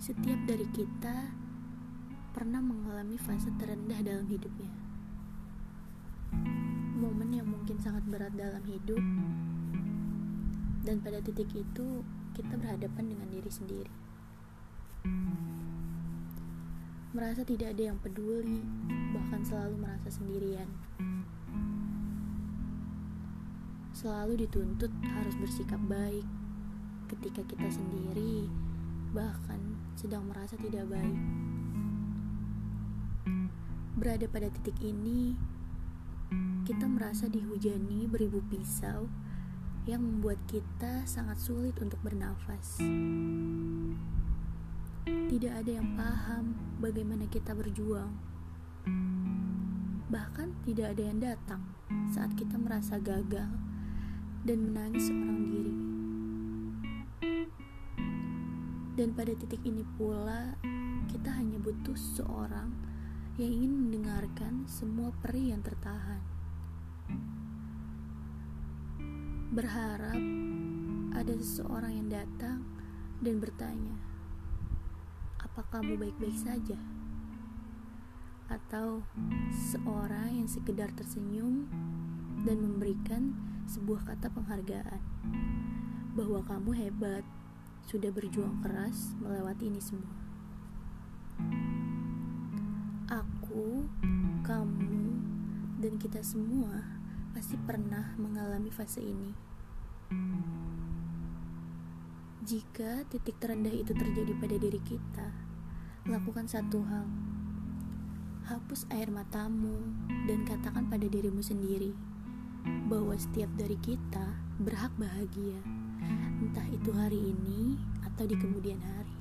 Setiap dari kita pernah mengalami fase terendah dalam hidupnya. Momen yang mungkin sangat berat dalam hidup, dan pada titik itu kita berhadapan dengan diri sendiri. Merasa tidak ada yang peduli, bahkan selalu merasa sendirian. Selalu dituntut harus bersikap baik ketika kita sendiri, bahkan sedang merasa tidak baik. Berada pada titik ini, kita merasa dihujani beribu pisau yang membuat kita sangat sulit untuk bernafas. Tidak ada yang paham bagaimana kita berjuang. Bahkan tidak ada yang datang saat kita merasa gagal dan menangis seorang. Dan pada titik ini pula, kita hanya butuh seorang yang ingin mendengarkan semua peri yang tertahan. Berharap ada seseorang yang datang dan bertanya, "Apa kamu baik-baik saja?" Atau seorang yang sekedar tersenyum dan memberikan sebuah kata penghargaan bahwa kamu hebat, sudah berjuang keras melewati ini semua. Aku, kamu, dan kita semua pasti pernah mengalami fase ini. Jika titik terendah itu terjadi pada diri kita, lakukan satu hal. Hapus air matamu dan katakan pada dirimu sendiri bahwa setiap dari kita berhak bahagia, entah itu hari ini atau di kemudian hari.